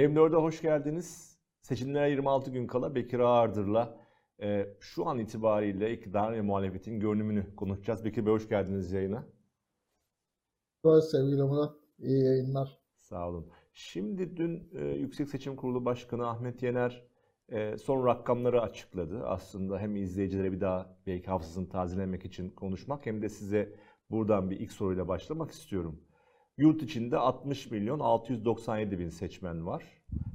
M4'e hoş geldiniz. Seçimlere 26 gün kala Bekir Ağırdır'la e, şu an itibariyle iktidar ve muhalefetin görünümünü konuşacağız. Bekir Bey hoş geldiniz yayına. Merhaba sevgili Murat. İyi yayınlar. Sağ olun. Şimdi dün e, Yüksek Seçim Kurulu Başkanı Ahmet Yener e, son rakamları açıkladı. Aslında hem izleyicilere bir daha belki hafızasını tazelemek için konuşmak hem de size buradan bir ilk soruyla başlamak istiyorum. Yurt içinde 60 milyon 697 bin seçmen var.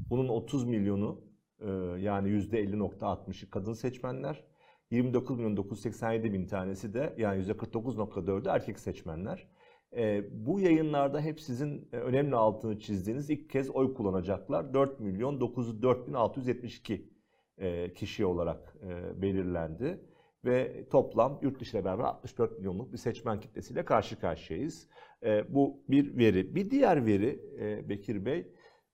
Bunun 30 milyonu e, yani %50.60'ı kadın seçmenler. 29 milyon 987 bin tanesi de yani %49.4'ü erkek seçmenler. E, bu yayınlarda hep sizin e, önemli altını çizdiğiniz ilk kez oy kullanacaklar. 4 milyon 904 bin 672 e, kişi olarak belirlendi. Ve toplam yurt dışı ile beraber 64 milyonluk bir seçmen kitlesiyle karşı karşıyayız. E, bu bir veri. Bir diğer veri e, Bekir Bey,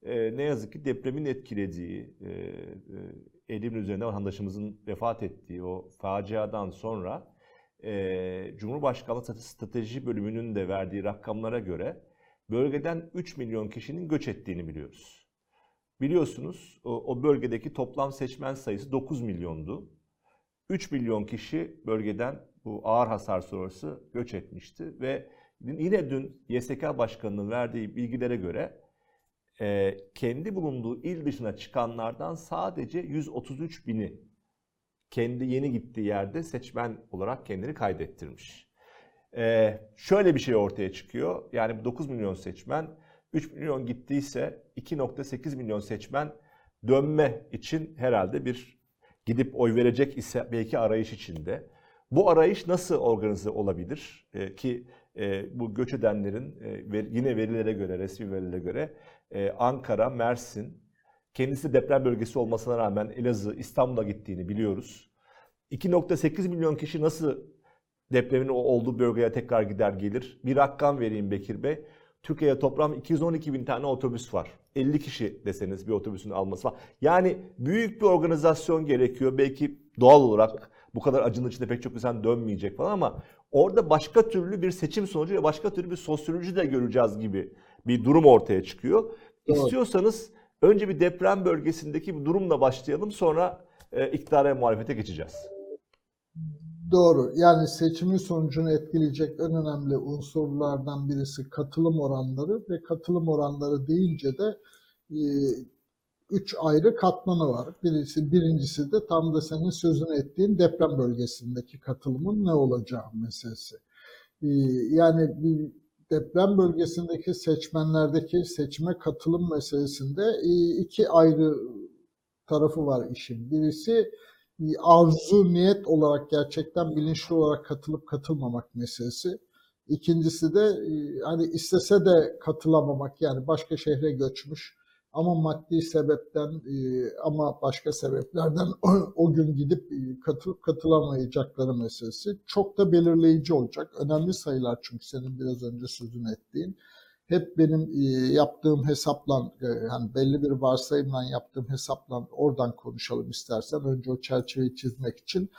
e, ne yazık ki depremin etkilediği, e, e, elimin üzerinde vatandaşımızın vefat ettiği o faciadan sonra e, Cumhurbaşkanlığı Strateji Bölümünün de verdiği rakamlara göre bölgeden 3 milyon kişinin göç ettiğini biliyoruz. Biliyorsunuz o, o bölgedeki toplam seçmen sayısı 9 milyondu. 3 milyon kişi bölgeden bu ağır hasar sonrası göç etmişti ve yine dün YSK Başkanı'nın verdiği bilgilere göre e, kendi bulunduğu il dışına çıkanlardan sadece 133 bini kendi yeni gittiği yerde seçmen olarak kendini kaydettirmiş. E, şöyle bir şey ortaya çıkıyor. Yani 9 milyon seçmen 3 milyon gittiyse 2.8 milyon seçmen dönme için herhalde bir gidip oy verecek ise belki arayış içinde. Bu arayış nasıl organize olabilir? E, ki e, bu göç edenlerin e, ver, yine verilere göre, resmi verilere göre e, Ankara, Mersin, kendisi deprem bölgesi olmasına rağmen Elazığ, İstanbul'a gittiğini biliyoruz. 2.8 milyon kişi nasıl depremin olduğu bölgeye tekrar gider gelir? Bir rakam vereyim Bekir Bey. Türkiye'de toplam 212 bin tane otobüs var. 50 kişi deseniz bir otobüsün alması var. Yani büyük bir organizasyon gerekiyor. Belki doğal olarak bu kadar acının içinde pek çok insan dönmeyecek falan ama orada başka türlü bir seçim sonucu ve başka türlü bir sosyoloji de göreceğiz gibi bir durum ortaya çıkıyor. İstiyorsanız önce bir deprem bölgesindeki bir durumla başlayalım sonra e, iktidara muhalefete geçeceğiz. Doğru. Yani seçimin sonucunu etkileyecek en önemli unsurlardan birisi katılım oranları ve katılım oranları deyince de e, üç ayrı katmanı var. Birisi, birincisi de tam da senin sözünü ettiğin deprem bölgesindeki katılımın ne olacağı meselesi. E, yani bir deprem bölgesindeki seçmenlerdeki seçime katılım meselesinde e, iki ayrı tarafı var işin. Birisi arzu, niyet olarak gerçekten bilinçli olarak katılıp katılmamak meselesi. İkincisi de hani istese de katılamamak yani başka şehre göçmüş ama maddi sebepten ama başka sebeplerden o gün gidip katılıp katılamayacakları meselesi çok da belirleyici olacak. Önemli sayılar çünkü senin biraz önce sözünü ettiğin hep benim yaptığım hesapla hani belli bir varsayımla yaptığım hesapla oradan konuşalım istersen önce o çerçeveyi çizmek için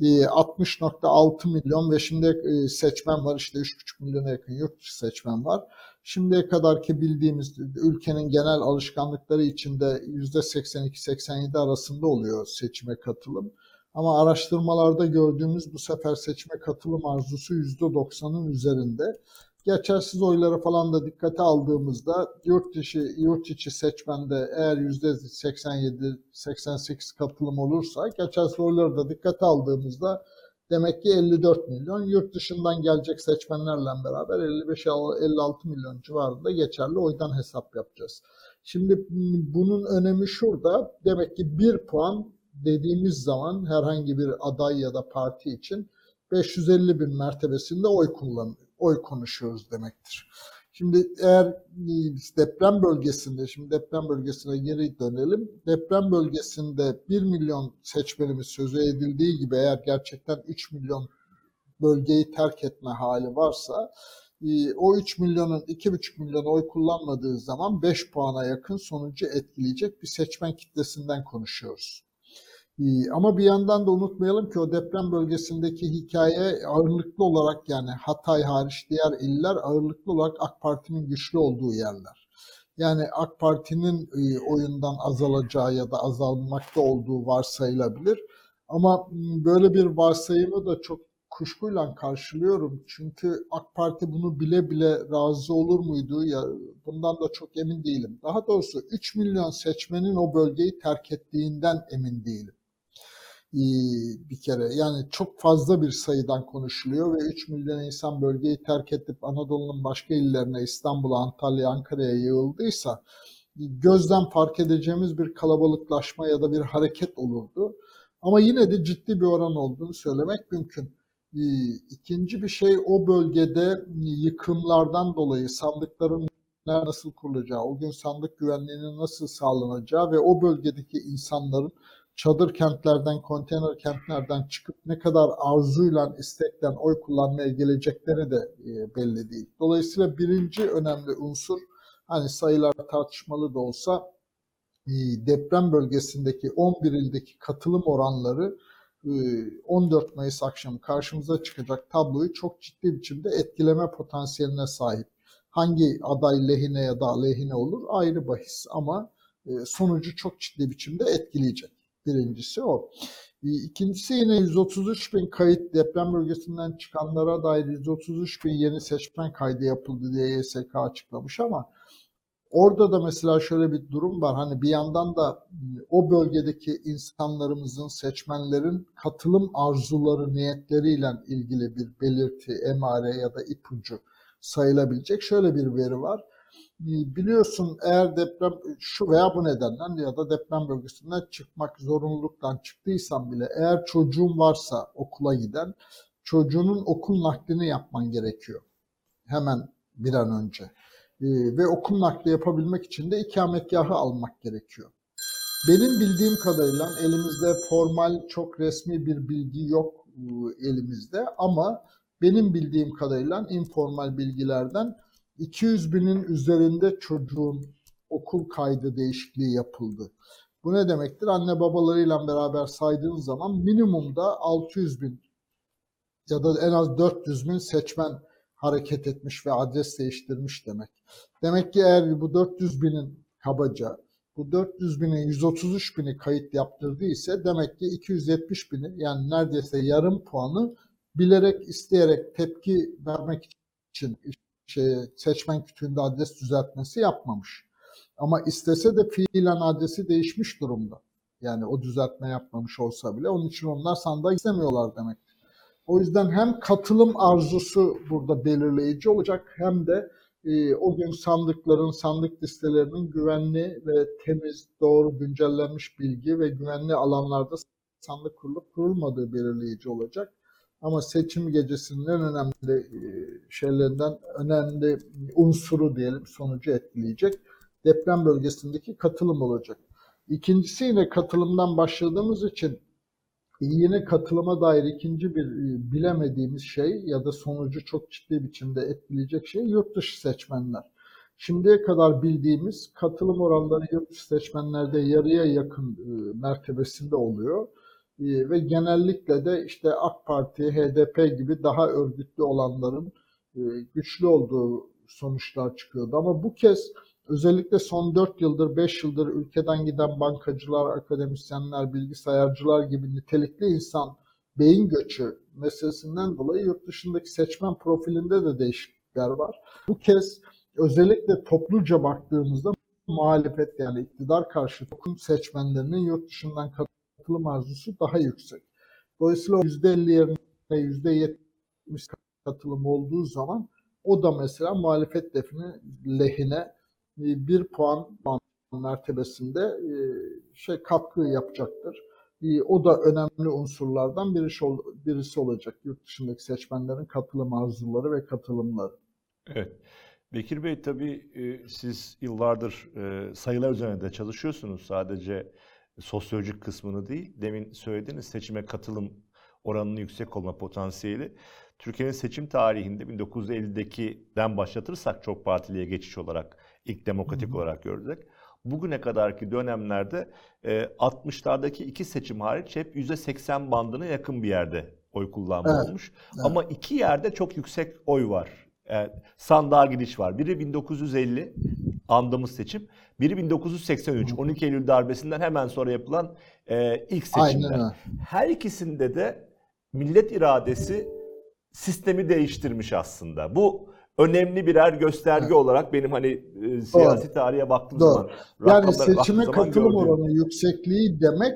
60.6 milyon ve şimdi seçmen var işte 3.5 milyona yakın yurt dışı seçmen var. Şimdiye kadarki bildiğimiz ülkenin genel alışkanlıkları içinde %82-87 arasında oluyor seçime katılım. Ama araştırmalarda gördüğümüz bu sefer seçime katılım arzusu %90'ın üzerinde geçersiz oyları falan da dikkate aldığımızda yurt dışı yurt içi seçmende eğer %87-88 katılım olursa geçersiz oyları da dikkate aldığımızda demek ki 54 milyon yurt dışından gelecek seçmenlerle beraber 55-56 milyon civarında geçerli oydan hesap yapacağız. Şimdi bunun önemi şurada demek ki bir puan dediğimiz zaman herhangi bir aday ya da parti için 550 bin mertebesinde oy kullanıyor oy konuşuyoruz demektir. Şimdi eğer deprem bölgesinde, şimdi deprem bölgesine geri dönelim. Deprem bölgesinde 1 milyon seçmenimiz sözü edildiği gibi eğer gerçekten 3 milyon bölgeyi terk etme hali varsa o 3 milyonun 2,5 milyon oy kullanmadığı zaman 5 puana yakın sonucu etkileyecek bir seçmen kitlesinden konuşuyoruz. Ee, ama bir yandan da unutmayalım ki o deprem bölgesindeki hikaye ağırlıklı olarak yani Hatay hariç diğer iller ağırlıklı olarak AK Parti'nin güçlü olduğu yerler. Yani AK Parti'nin e, oyundan azalacağı ya da azalmakta olduğu varsayılabilir. Ama böyle bir varsayımı da çok kuşkuyla karşılıyorum. Çünkü AK Parti bunu bile bile razı olur muydu? Ya bundan da çok emin değilim. Daha doğrusu 3 milyon seçmenin o bölgeyi terk ettiğinden emin değilim. Bir kere yani çok fazla bir sayıdan konuşuluyor ve 3 milyon insan bölgeyi terk edip Anadolu'nun başka illerine İstanbul'a, Antalya, Ankara'ya yığıldıysa gözden fark edeceğimiz bir kalabalıklaşma ya da bir hareket olurdu. Ama yine de ciddi bir oran olduğunu söylemek mümkün. Ee, ikinci bir şey o bölgede yıkımlardan dolayı sandıkların nasıl kurulacağı, o gün sandık güvenliğinin nasıl sağlanacağı ve o bölgedeki insanların çadır kentlerden, konteyner kentlerden çıkıp ne kadar arzuyla, istekten oy kullanmaya gelecekleri de e, belli değil. Dolayısıyla birinci önemli unsur, hani sayılar tartışmalı da olsa e, deprem bölgesindeki 11 ildeki katılım oranları 14 e, Mayıs akşamı karşımıza çıkacak tabloyu çok ciddi biçimde etkileme potansiyeline sahip. Hangi aday lehine ya da aleyhine olur ayrı bahis ama sonucu çok ciddi biçimde etkileyecek. Birincisi o. İkincisi yine 133 bin kayıt deprem bölgesinden çıkanlara dair 133 bin yeni seçmen kaydı yapıldı diye YSK açıklamış ama Orada da mesela şöyle bir durum var. Hani bir yandan da o bölgedeki insanlarımızın, seçmenlerin katılım arzuları, niyetleriyle ilgili bir belirti, emare ya da ipucu sayılabilecek şöyle bir veri var. Biliyorsun eğer deprem şu veya bu nedenden ya da deprem bölgesinden çıkmak zorunluluktan çıktıysan bile eğer çocuğun varsa okula giden çocuğunun okul naklini yapman gerekiyor. Hemen bir an önce. Ee, ve okul nakli yapabilmek için de ikametgahı almak gerekiyor. Benim bildiğim kadarıyla elimizde formal çok resmi bir bilgi yok e, elimizde ama benim bildiğim kadarıyla informal bilgilerden 200 binin üzerinde çocuğun okul kaydı değişikliği yapıldı. Bu ne demektir? Anne babalarıyla beraber saydığın zaman minimumda 600 bin ya da en az 400 bin seçmen hareket etmiş ve adres değiştirmiş demek. Demek ki eğer bu 400 binin kabaca bu 400 binin 133 bini kayıt yaptırdı ise demek ki 270 bini yani neredeyse yarım puanı bilerek isteyerek tepki vermek için şey, seçmen kütüğünde adres düzeltmesi yapmamış. Ama istese de fiilen adresi değişmiş durumda. Yani o düzeltme yapmamış olsa bile. Onun için onlar sandığa istemiyorlar demek. O yüzden hem katılım arzusu burada belirleyici olacak hem de e, o gün sandıkların, sandık listelerinin güvenli ve temiz, doğru güncellenmiş bilgi ve güvenli alanlarda sandık kurulup kurulmadığı belirleyici olacak. Ama seçim gecesinin en önemli e, şeylerinden önemli unsuru diyelim sonucu etkileyecek deprem bölgesindeki katılım olacak. İkincisi yine katılımdan başladığımız için yine katılıma dair ikinci bir e, bilemediğimiz şey ya da sonucu çok ciddi biçimde etkileyecek şey yurt dışı seçmenler. Şimdiye kadar bildiğimiz katılım oranları yurt dışı seçmenlerde yarıya yakın e, mertebesinde oluyor. E, ve genellikle de işte AK Parti, HDP gibi daha örgütlü olanların güçlü olduğu sonuçlar çıkıyordu. Ama bu kez Özellikle son 4 yıldır, 5 yıldır ülkeden giden bankacılar, akademisyenler, bilgisayarcılar gibi nitelikli insan beyin göçü meselesinden dolayı yurt dışındaki seçmen profilinde de değişiklikler var. Bu kez özellikle topluca baktığımızda muhalefet yani iktidar karşı toplum seçmenlerinin yurt dışından katılım arzusu daha yüksek. Dolayısıyla %50 yerine %70 katılım olduğu zaman o da mesela muhalefet defini lehine e, bir puan mertebesinde e, şey katkı yapacaktır. E, o da önemli unsurlardan birisi, birisi olacak yurt dışındaki seçmenlerin katılım arzuları ve katılımları. Evet. Bekir Bey tabii siz yıllardır sayılar üzerinde çalışıyorsunuz. Sadece sosyolojik kısmını değil. Demin söylediğiniz seçime katılım oranının yüksek olma potansiyeli. Türkiye'nin seçim tarihinde 1950'deki'den başlatırsak çok partiliye geçiş olarak ilk demokratik Hı-hı. olarak gördük. Bugüne kadarki dönemlerde e, 60'lardaki iki seçim hariç hep %80 bandına yakın bir yerde oy kullanma evet. olmuş. Evet. Ama iki yerde çok yüksek oy var. Yani sandığa gidiş var. Biri 1950 andığımız seçim. Biri 1983, 12 Eylül darbesinden hemen sonra yapılan e, ilk seçimler. Aynen. Her ikisinde de millet iradesi sistemi değiştirmiş aslında. Bu önemli birer gösterge Evet. olarak benim hani e, siyasi tarihe baktığım Doğru. zaman Yani seçime katılım oranı yüksekliği demek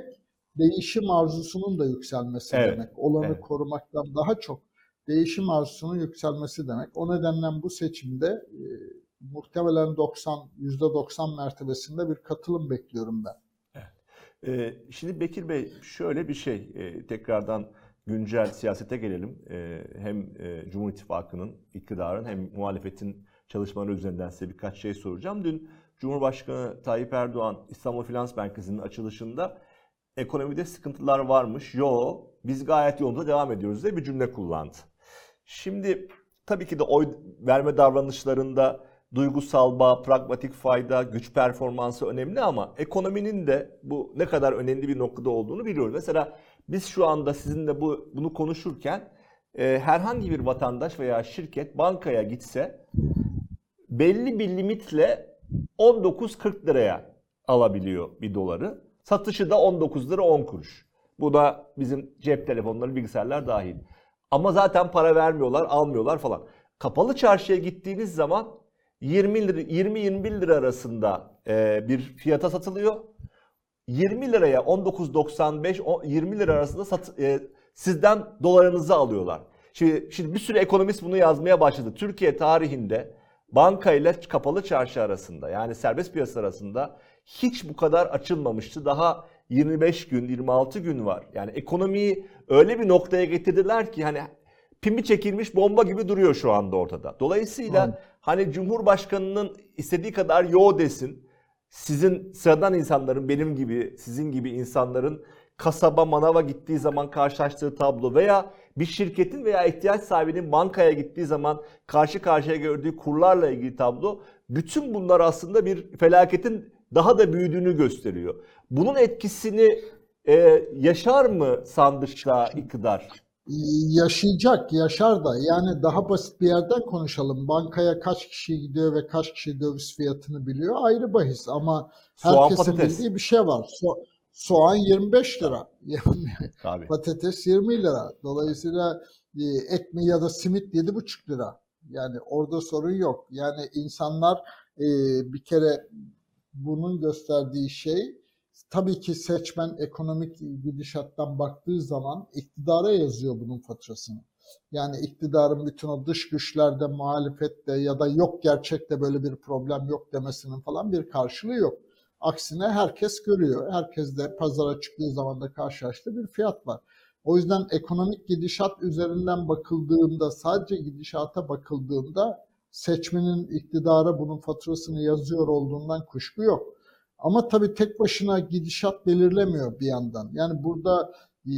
değişim arzusunun da yükselmesi Evet, demek. Olanı evet. korumaktan daha çok değişim arzusunun yükselmesi demek. O nedenle bu seçimde e, muhtemelen 90 %90 mertebesinde bir katılım bekliyorum ben. Ee, şimdi Bekir Bey şöyle bir şey e, tekrardan güncel siyasete gelelim. E, hem e, Cumhur İttifakı'nın iktidarın hem muhalefetin çalışmaları üzerinden size birkaç şey soracağım. Dün Cumhurbaşkanı Tayyip Erdoğan İstanbul Finans Merkezi'nin açılışında ekonomide sıkıntılar varmış. Yo biz gayet yolunda devam ediyoruz diye bir cümle kullandı. Şimdi tabii ki de oy verme davranışlarında duygusal bağ, pragmatik fayda, güç performansı önemli ama ekonominin de bu ne kadar önemli bir noktada olduğunu biliyoruz. Mesela biz şu anda sizinle bu bunu konuşurken e, herhangi bir vatandaş veya şirket bankaya gitse belli bir limitle 19.40 liraya alabiliyor bir doları. Satışı da 19 lira 10 kuruş. Bu da bizim cep telefonları, bilgisayarlar dahil. Ama zaten para vermiyorlar, almıyorlar falan. Kapalı çarşıya gittiğiniz zaman 20 lira 20-21 lira arasında e, bir fiyata satılıyor. 20 liraya 19.95 o- 20 lira arasında sat, e, sizden dolarınızı alıyorlar. Şimdi, şimdi bir sürü ekonomist bunu yazmaya başladı. Türkiye tarihinde banka ile kapalı çarşı arasında yani serbest piyasa arasında hiç bu kadar açılmamıştı. Daha 25 gün, 26 gün var. Yani ekonomiyi öyle bir noktaya getirdiler ki hani pimi çekilmiş bomba gibi duruyor şu anda ortada. Dolayısıyla Aynen. hani Cumhurbaşkanı'nın istediği kadar yo desin. Sizin sıradan insanların benim gibi, sizin gibi insanların kasaba, manava gittiği zaman karşılaştığı tablo veya bir şirketin veya ihtiyaç sahibinin bankaya gittiği zaman karşı karşıya gördüğü kurlarla ilgili tablo bütün bunlar aslında bir felaketin daha da büyüdüğünü gösteriyor. Bunun etkisini e, yaşar mı sandıkta iktidar? Yaşayacak, yaşar da. Yani daha basit bir yerden konuşalım. Bankaya kaç kişi gidiyor ve kaç kişi döviz fiyatını biliyor ayrı bahis. Ama Soğan herkesin patates. bildiği bir şey var. So- soğan 25 lira. Tabii. patates 20 lira. Dolayısıyla e, ekmeği ya da simit 7,5 lira. Yani orada sorun yok. Yani insanlar e, bir kere bunun gösterdiği şey tabii ki seçmen ekonomik gidişattan baktığı zaman iktidara yazıyor bunun faturasını. Yani iktidarın bütün o dış güçlerde, muhalefette ya da yok gerçekte böyle bir problem yok demesinin falan bir karşılığı yok. Aksine herkes görüyor. Herkes de pazara çıktığı zaman da karşılaştığı bir fiyat var. O yüzden ekonomik gidişat üzerinden bakıldığında, sadece gidişata bakıldığında seçmenin iktidara bunun faturasını yazıyor olduğundan kuşku yok. Ama tabii tek başına gidişat belirlemiyor bir yandan. Yani burada e,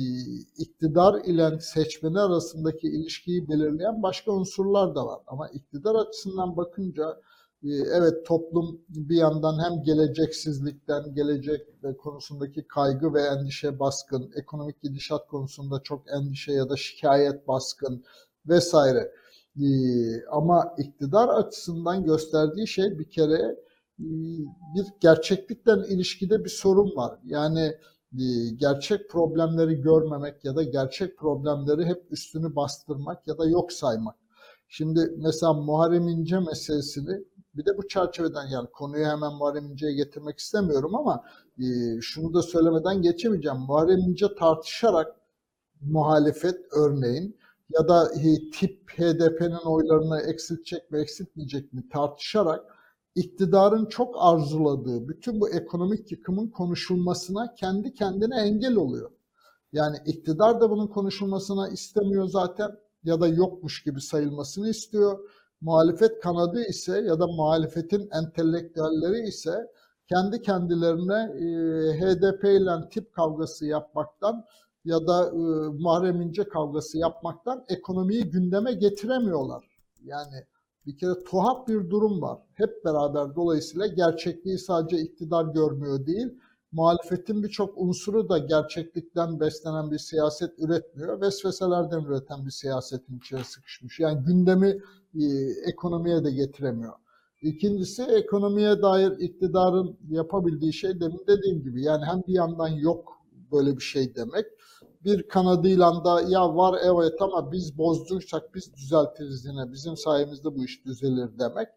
iktidar ile seçmeni arasındaki ilişkiyi belirleyen başka unsurlar da var. Ama iktidar açısından bakınca e, evet toplum bir yandan hem geleceksizlikten, gelecek konusundaki kaygı ve endişe baskın, ekonomik gidişat konusunda çok endişe ya da şikayet baskın vesaire. E, Ama iktidar açısından gösterdiği şey bir kere e, bir gerçeklikten ilişkide bir sorun var. Yani e, gerçek problemleri görmemek ya da gerçek problemleri hep üstünü bastırmak ya da yok saymak. Şimdi mesela Muharrem İnce meselesini bir de bu çerçeveden yani konuyu hemen Muharrem İnce'ye getirmek istemiyorum ama e, şunu da söylemeden geçemeyeceğim. Muharrem İnce tartışarak muhalefet örneğin ya da e, tip HDP'nin oylarını eksiltecek mi eksiltmeyecek mi tartışarak iktidarın çok arzuladığı bütün bu ekonomik yıkımın konuşulmasına kendi kendine engel oluyor. Yani iktidar da bunun konuşulmasına istemiyor zaten ya da yokmuş gibi sayılmasını istiyor. Muhalefet kanadı ise ya da muhalefetin entelektüelleri ise kendi kendilerine e, HDP ile tip kavgası yapmaktan ya da e, Muharrem İnce kavgası yapmaktan ekonomiyi gündeme getiremiyorlar. Yani bir kere tuhaf bir durum var. Hep beraber dolayısıyla gerçekliği sadece iktidar görmüyor değil, muhalefetin birçok unsuru da gerçeklikten beslenen bir siyaset üretmiyor. Vesveselerden üreten bir siyasetin içine sıkışmış. Yani gündemi e, ekonomiye de getiremiyor. İkincisi ekonomiye dair iktidarın yapabildiği şey demin dediğim gibi yani hem bir yandan yok böyle bir şey demek. Bir kanadıyla da ya var evet ama biz bozduysak biz düzeltiriz yine bizim sayemizde bu iş düzelir demek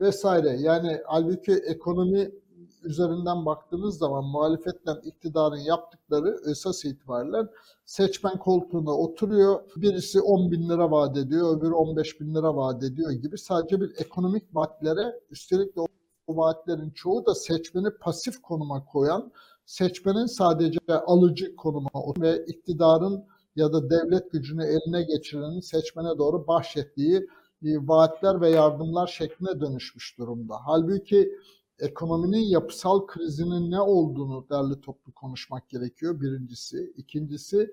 vesaire. Yani halbuki ekonomi üzerinden baktığınız zaman muhalefetle iktidarın yaptıkları esas itibariyle seçmen koltuğuna oturuyor. Birisi 10 bin lira vaat ediyor, öbürü 15 bin lira vaat ediyor gibi sadece bir ekonomik vaatlere üstelik de o vaatlerin çoğu da seçmeni pasif konuma koyan, seçmenin sadece alıcı konuma ve iktidarın ya da devlet gücünü eline geçirenin seçmene doğru bahşettiği vaatler ve yardımlar şekline dönüşmüş durumda. Halbuki ekonominin yapısal krizinin ne olduğunu derli toplu konuşmak gerekiyor birincisi. İkincisi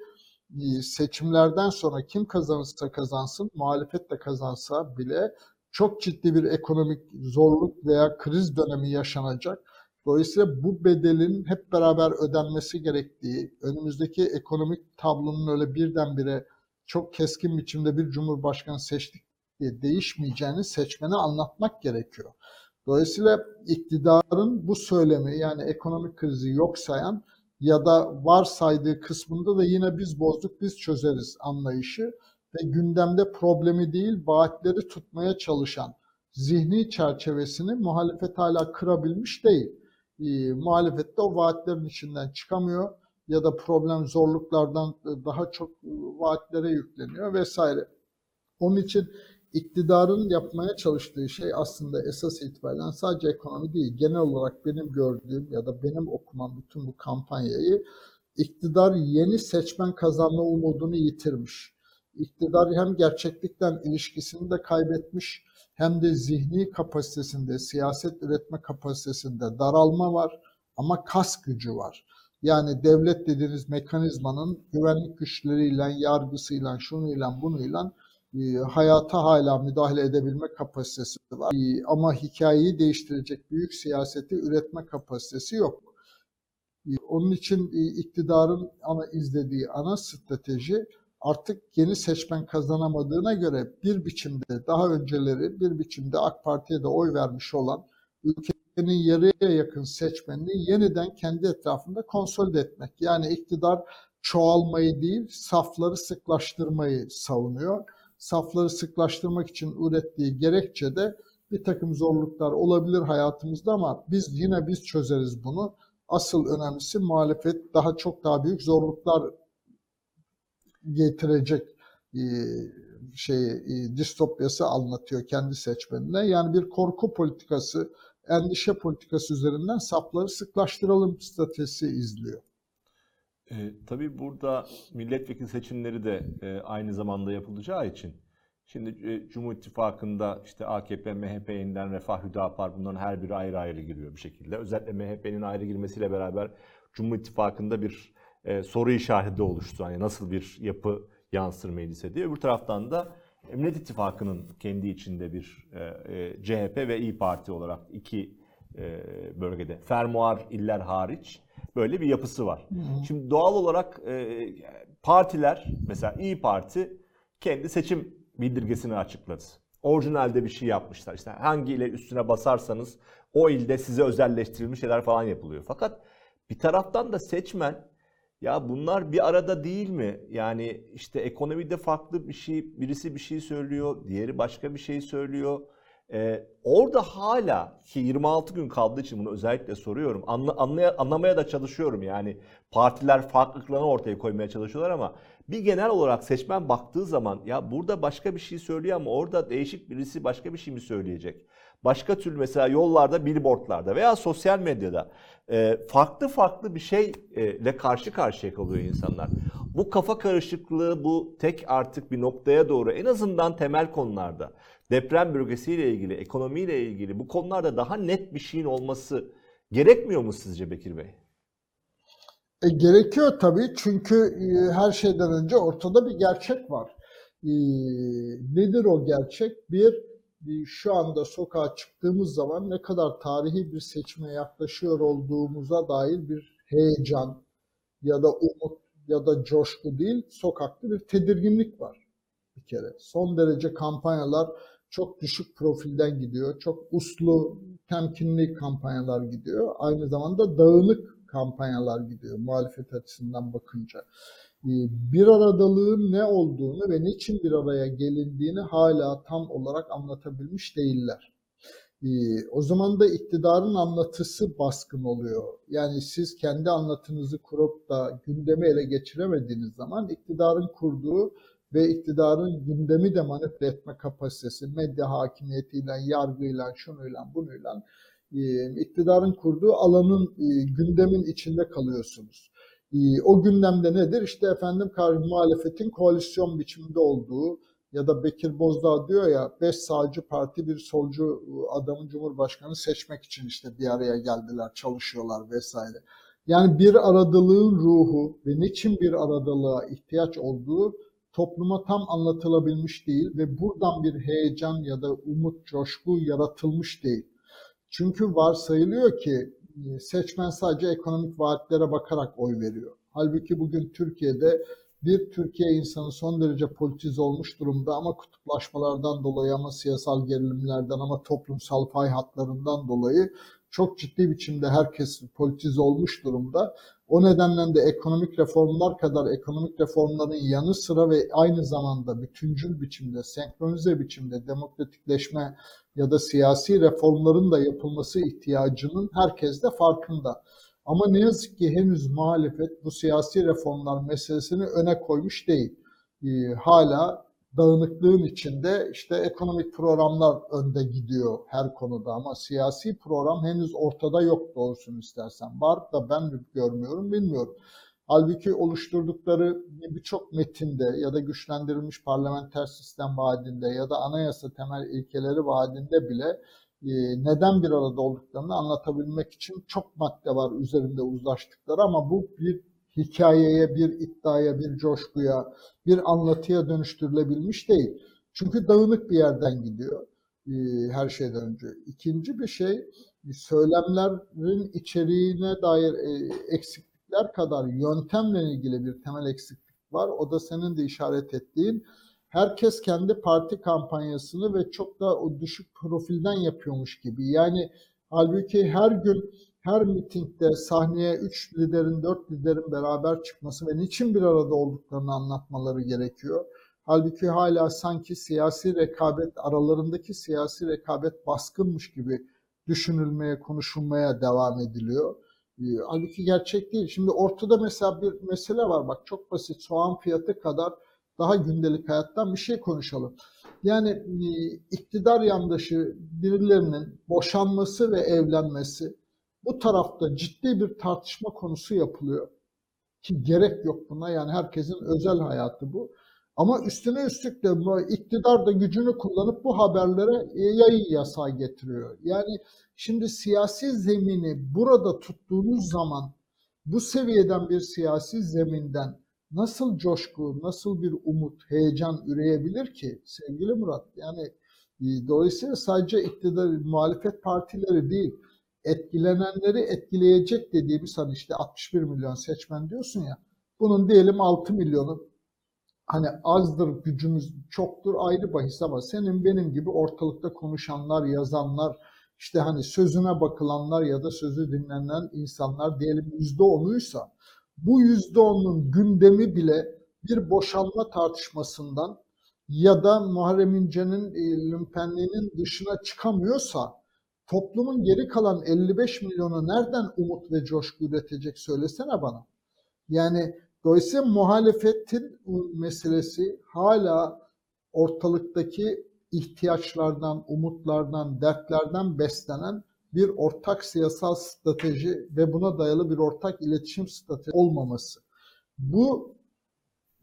e, seçimlerden sonra kim kazanırsa kazansın, muhalefet de kazansa bile çok ciddi bir ekonomik zorluk veya kriz dönemi yaşanacak. Dolayısıyla bu bedelin hep beraber ödenmesi gerektiği, önümüzdeki ekonomik tablonun öyle birdenbire çok keskin biçimde bir cumhurbaşkanı seçtik diye değişmeyeceğini seçmene anlatmak gerekiyor. Dolayısıyla iktidarın bu söylemi yani ekonomik krizi yok sayan ya da varsaydığı kısmında da yine biz bozduk biz çözeriz anlayışı ve gündemde problemi değil vaatleri tutmaya çalışan zihni çerçevesini muhalefet hala kırabilmiş değil. E, muhalefet de o vaatlerin içinden çıkamıyor ya da problem zorluklardan daha çok vaatlere yükleniyor vesaire. Onun için iktidarın yapmaya çalıştığı şey aslında esas itibaren sadece ekonomi değil. Genel olarak benim gördüğüm ya da benim okumam bütün bu kampanyayı iktidar yeni seçmen kazanma umudunu yitirmiş. İktidar hem gerçeklikten ilişkisini de kaybetmiş hem de zihni kapasitesinde, siyaset üretme kapasitesinde daralma var ama kas gücü var. Yani devlet dediğiniz mekanizmanın güvenlik güçleriyle, yargısıyla, şunuyla, bunuyla e, hayata hala müdahale edebilme kapasitesi var. E, ama hikayeyi değiştirecek büyük siyaseti üretme kapasitesi yok. E, onun için iktidarın ana izlediği ana strateji artık yeni seçmen kazanamadığına göre bir biçimde daha önceleri bir biçimde AK Parti'ye de oy vermiş olan ülkenin yarıya yakın seçmenini yeniden kendi etrafında konsolide etmek. Yani iktidar çoğalmayı değil safları sıklaştırmayı savunuyor safları sıklaştırmak için ürettiği gerekçe de bir takım zorluklar olabilir hayatımızda ama biz yine biz çözeriz bunu. Asıl önemlisi muhalefet daha çok daha büyük zorluklar getirecek e, şey e, distopyası anlatıyor kendi seçmenine. Yani bir korku politikası, endişe politikası üzerinden safları sıklaştıralım stratejisi izliyor. E, tabii burada milletvekili seçimleri de e, aynı zamanda yapılacağı için şimdi e, Cumhur İttifakı'nda işte AKP, MHP, yeniden Refah, Hüdapar bunların her biri ayrı ayrı giriyor bir şekilde. Özellikle MHP'nin ayrı girmesiyle beraber Cumhur İttifakı'nda bir e, soru işareti oluştu. Hani nasıl bir yapı yansır meclise diye. Öbür taraftan da Millet İttifakı'nın kendi içinde bir e, e, CHP ve İyi Parti olarak iki e, bölgede fermuar iller hariç böyle bir yapısı var. Hı hı. Şimdi doğal olarak e, partiler mesela İyi Parti kendi seçim bildirgesini açıkladı. Orijinalde bir şey yapmışlar. İşte hangi ile üstüne basarsanız o ilde size özelleştirilmiş şeyler falan yapılıyor. Fakat bir taraftan da seçmen ya bunlar bir arada değil mi? Yani işte ekonomide farklı bir şey, birisi bir şey söylüyor, diğeri başka bir şey söylüyor. Ee, orada hala ki 26 gün kaldığı için bunu özellikle soruyorum. Anla, anlaya, anlamaya da çalışıyorum yani. Partiler farklılıklarını ortaya koymaya çalışıyorlar ama bir genel olarak seçmen baktığı zaman ya burada başka bir şey söylüyor ama orada değişik birisi başka bir şey mi söyleyecek? Başka türlü mesela yollarda, billboardlarda veya sosyal medyada e, farklı farklı bir şeyle karşı karşıya kalıyor insanlar. Bu kafa karışıklığı, bu tek artık bir noktaya doğru en azından temel konularda deprem bölgesiyle ilgili, ekonomiyle ilgili bu konularda daha net bir şeyin olması gerekmiyor mu sizce Bekir Bey? E, gerekiyor tabii çünkü e, her şeyden önce ortada bir gerçek var. E, nedir o gerçek? Bir, e, şu anda sokağa çıktığımız zaman ne kadar tarihi bir seçime yaklaşıyor olduğumuza dair bir heyecan ya da umut ya da coşku değil, sokakta bir tedirginlik var bir kere. Son derece kampanyalar çok düşük profilden gidiyor. Çok uslu, temkinli kampanyalar gidiyor. Aynı zamanda dağınık kampanyalar gidiyor muhalefet açısından bakınca. Ee, bir aradalığın ne olduğunu ve niçin bir araya gelindiğini hala tam olarak anlatabilmiş değiller. Ee, o zaman da iktidarın anlatısı baskın oluyor. Yani siz kendi anlatınızı kurup da gündemi ele geçiremediğiniz zaman iktidarın kurduğu ve iktidarın gündemi de manipüle etme kapasitesi, medya hakimiyetiyle, yargıyla, şunuyla, bunuyla e, iktidarın kurduğu alanın e, gündemin içinde kalıyorsunuz. E, o gündemde nedir? İşte efendim muhalefetin koalisyon biçiminde olduğu ya da Bekir Bozdağ diyor ya beş sağcı parti bir solcu adamın cumhurbaşkanı seçmek için işte bir araya geldiler, çalışıyorlar vesaire. Yani bir aradalığın ruhu ve niçin bir aradalığa ihtiyaç olduğu topluma tam anlatılabilmiş değil ve buradan bir heyecan ya da umut, coşku yaratılmış değil. Çünkü varsayılıyor ki e, seçmen sadece ekonomik vaatlere bakarak oy veriyor. Halbuki bugün Türkiye'de bir Türkiye insanı son derece politize olmuş durumda ama kutuplaşmalardan dolayı ama siyasal gerilimlerden ama toplumsal fay hatlarından dolayı çok ciddi biçimde herkes politize olmuş durumda. O nedenle de ekonomik reformlar kadar ekonomik reformların yanı sıra ve aynı zamanda bütüncül biçimde, senkronize biçimde demokratikleşme ya da siyasi reformların da yapılması ihtiyacının herkes de farkında. Ama ne yazık ki henüz muhalefet bu siyasi reformlar meselesini öne koymuş değil. Ee, hala dağınıklığın içinde işte ekonomik programlar önde gidiyor her konuda ama siyasi program henüz ortada yok doğrusunu istersen. Var da ben görmüyorum bilmiyorum. Halbuki oluşturdukları birçok metinde ya da güçlendirilmiş parlamenter sistem vaadinde ya da anayasa temel ilkeleri vaadinde bile e, neden bir arada olduklarını anlatabilmek için çok madde var üzerinde uzlaştıkları ama bu bir hikayeye, bir iddiaya, bir coşkuya, bir anlatıya dönüştürülebilmiş değil. Çünkü dağınık bir yerden gidiyor e, her şeyden önce. İkinci bir şey söylemlerin içeriğine dair e, eksiklikler kadar yöntemle ilgili bir temel eksiklik var. O da senin de işaret ettiğin herkes kendi parti kampanyasını ve çok da o düşük profilden yapıyormuş gibi. Yani halbuki her gün her mitingde sahneye 3 liderin, 4 liderin beraber çıkması ve niçin bir arada olduklarını anlatmaları gerekiyor. Halbuki hala sanki siyasi rekabet, aralarındaki siyasi rekabet baskınmış gibi düşünülmeye, konuşulmaya devam ediliyor. Ee, halbuki gerçek değil. Şimdi ortada mesela bir mesele var bak çok basit soğan fiyatı kadar daha gündelik hayattan bir şey konuşalım. Yani e, iktidar yandaşı birilerinin boşanması ve evlenmesi bu tarafta ciddi bir tartışma konusu yapılıyor. Ki gerek yok buna yani herkesin özel hayatı bu. Ama üstüne üstlük de iktidar da gücünü kullanıp bu haberlere yayın yasağı getiriyor. Yani şimdi siyasi zemini burada tuttuğunuz zaman bu seviyeden bir siyasi zeminden nasıl coşku, nasıl bir umut, heyecan üreyebilir ki sevgili Murat? Yani e, dolayısıyla sadece iktidar, muhalefet partileri değil, etkilenenleri etkileyecek dediğimiz hani işte 61 milyon seçmen diyorsun ya. Bunun diyelim 6 milyonu hani azdır gücümüz çoktur ayrı bahis ama senin benim gibi ortalıkta konuşanlar, yazanlar, işte hani sözüne bakılanlar ya da sözü dinlenen insanlar diyelim yüzde onuysa bu yüzde onun gündemi bile bir boşanma tartışmasından ya da Muharrem İnce'nin e, lümpenliğinin dışına çıkamıyorsa toplumun geri kalan 55 milyonu nereden umut ve coşku üretecek söylesene bana. Yani dolayısıyla muhalefetin meselesi hala ortalıktaki ihtiyaçlardan, umutlardan, dertlerden beslenen bir ortak siyasal strateji ve buna dayalı bir ortak iletişim strateji olmaması. Bu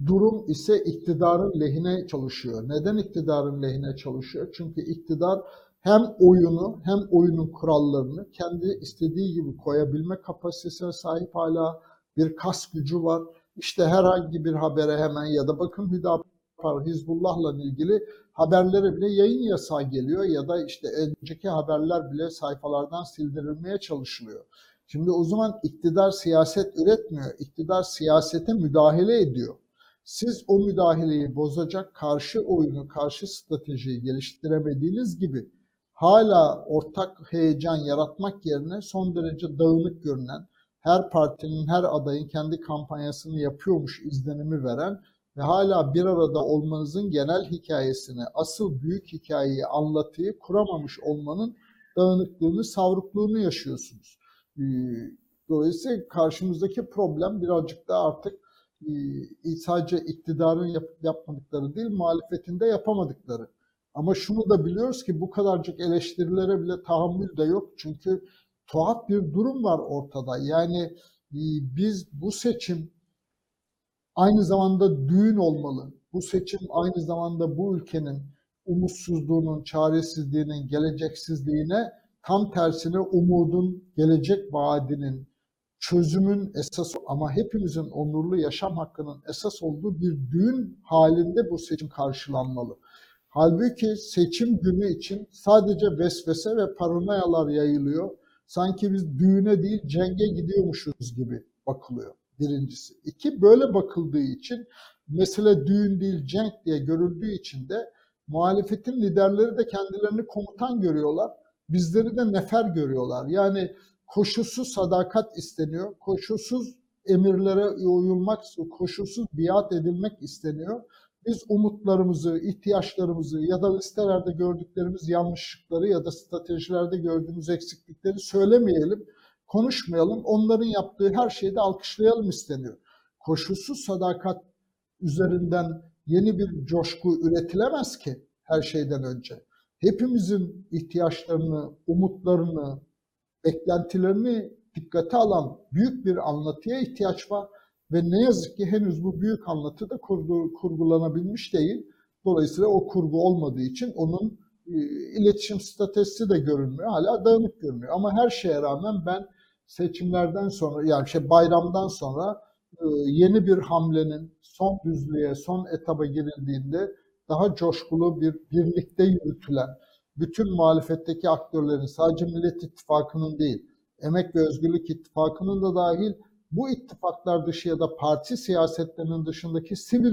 durum ise iktidarın lehine çalışıyor. Neden iktidarın lehine çalışıyor? Çünkü iktidar hem oyunu hem oyunun kurallarını kendi istediği gibi koyabilme kapasitesine sahip hala bir kas gücü var. İşte herhangi bir habere hemen ya da bakın Hüdapar Hizbullah'la ilgili haberlere bile yayın yasağı geliyor ya da işte önceki haberler bile sayfalardan sildirilmeye çalışılıyor. Şimdi o zaman iktidar siyaset üretmiyor, iktidar siyasete müdahale ediyor. Siz o müdahaleyi bozacak karşı oyunu, karşı stratejiyi geliştiremediğiniz gibi hala ortak heyecan yaratmak yerine son derece dağınık görünen, her partinin, her adayın kendi kampanyasını yapıyormuş izlenimi veren ve hala bir arada olmanızın genel hikayesini, asıl büyük hikayeyi, anlatıyı kuramamış olmanın dağınıklığını, savrukluğunu yaşıyorsunuz. Ee, Dolayısıyla karşımızdaki problem birazcık da artık e, sadece iktidarın yap, yapmadıkları değil, muhalefetin de yapamadıkları. Ama şunu da biliyoruz ki bu kadarcık eleştirilere bile tahammül de yok. Çünkü tuhaf bir durum var ortada. Yani e, biz bu seçim aynı zamanda düğün olmalı. Bu seçim aynı zamanda bu ülkenin umutsuzluğunun, çaresizliğinin, geleceksizliğine tam tersine umudun, gelecek vaadinin, çözümün esas ama hepimizin onurlu yaşam hakkının esas olduğu bir düğün halinde bu seçim karşılanmalı. Halbuki seçim günü için sadece vesvese ve paranoyalar yayılıyor. Sanki biz düğüne değil cenge gidiyormuşuz gibi bakılıyor birincisi. İki böyle bakıldığı için mesele düğün değil cenk diye görüldüğü için de muhalefetin liderleri de kendilerini komutan görüyorlar. Bizleri de nefer görüyorlar. Yani koşulsuz sadakat isteniyor. Koşulsuz emirlere uyulmak, koşulsuz biat edilmek isteniyor. Biz umutlarımızı, ihtiyaçlarımızı ya da listelerde gördüklerimiz yanlışlıkları ya da stratejilerde gördüğümüz eksiklikleri söylemeyelim, konuşmayalım. Onların yaptığı her şeyi de alkışlayalım isteniyor. Koşulsuz sadakat üzerinden yeni bir coşku üretilemez ki her şeyden önce. Hepimizin ihtiyaçlarını, umutlarını, beklentilerini dikkate alan büyük bir anlatıya ihtiyaç var ve ne yazık ki henüz bu büyük anlatı da kurgu, kurgulanabilmiş değil. Dolayısıyla o kurgu olmadığı için onun e, iletişim stratejisi de görünmüyor. Hala dağınık görünüyor. Ama her şeye rağmen ben seçimlerden sonra yani şey bayramdan sonra e, yeni bir hamlenin son düzlüğe, son etaba girildiğinde daha coşkulu bir birlikte yürütülen, bütün muhalefetteki aktörlerin sadece Millet İttifakı'nın değil, Emek ve Özgürlük İttifakı'nın da dahil bu ittifaklar dışı ya da parti siyasetlerinin dışındaki sivil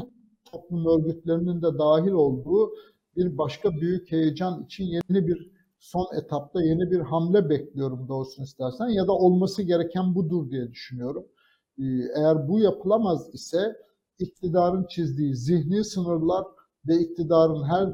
toplum örgütlerinin de dahil olduğu bir başka büyük heyecan için yeni bir son etapta yeni bir hamle bekliyorum doğrusunu istersen ya da olması gereken budur diye düşünüyorum. Ee, eğer bu yapılamaz ise iktidarın çizdiği zihni sınırlar ve iktidarın her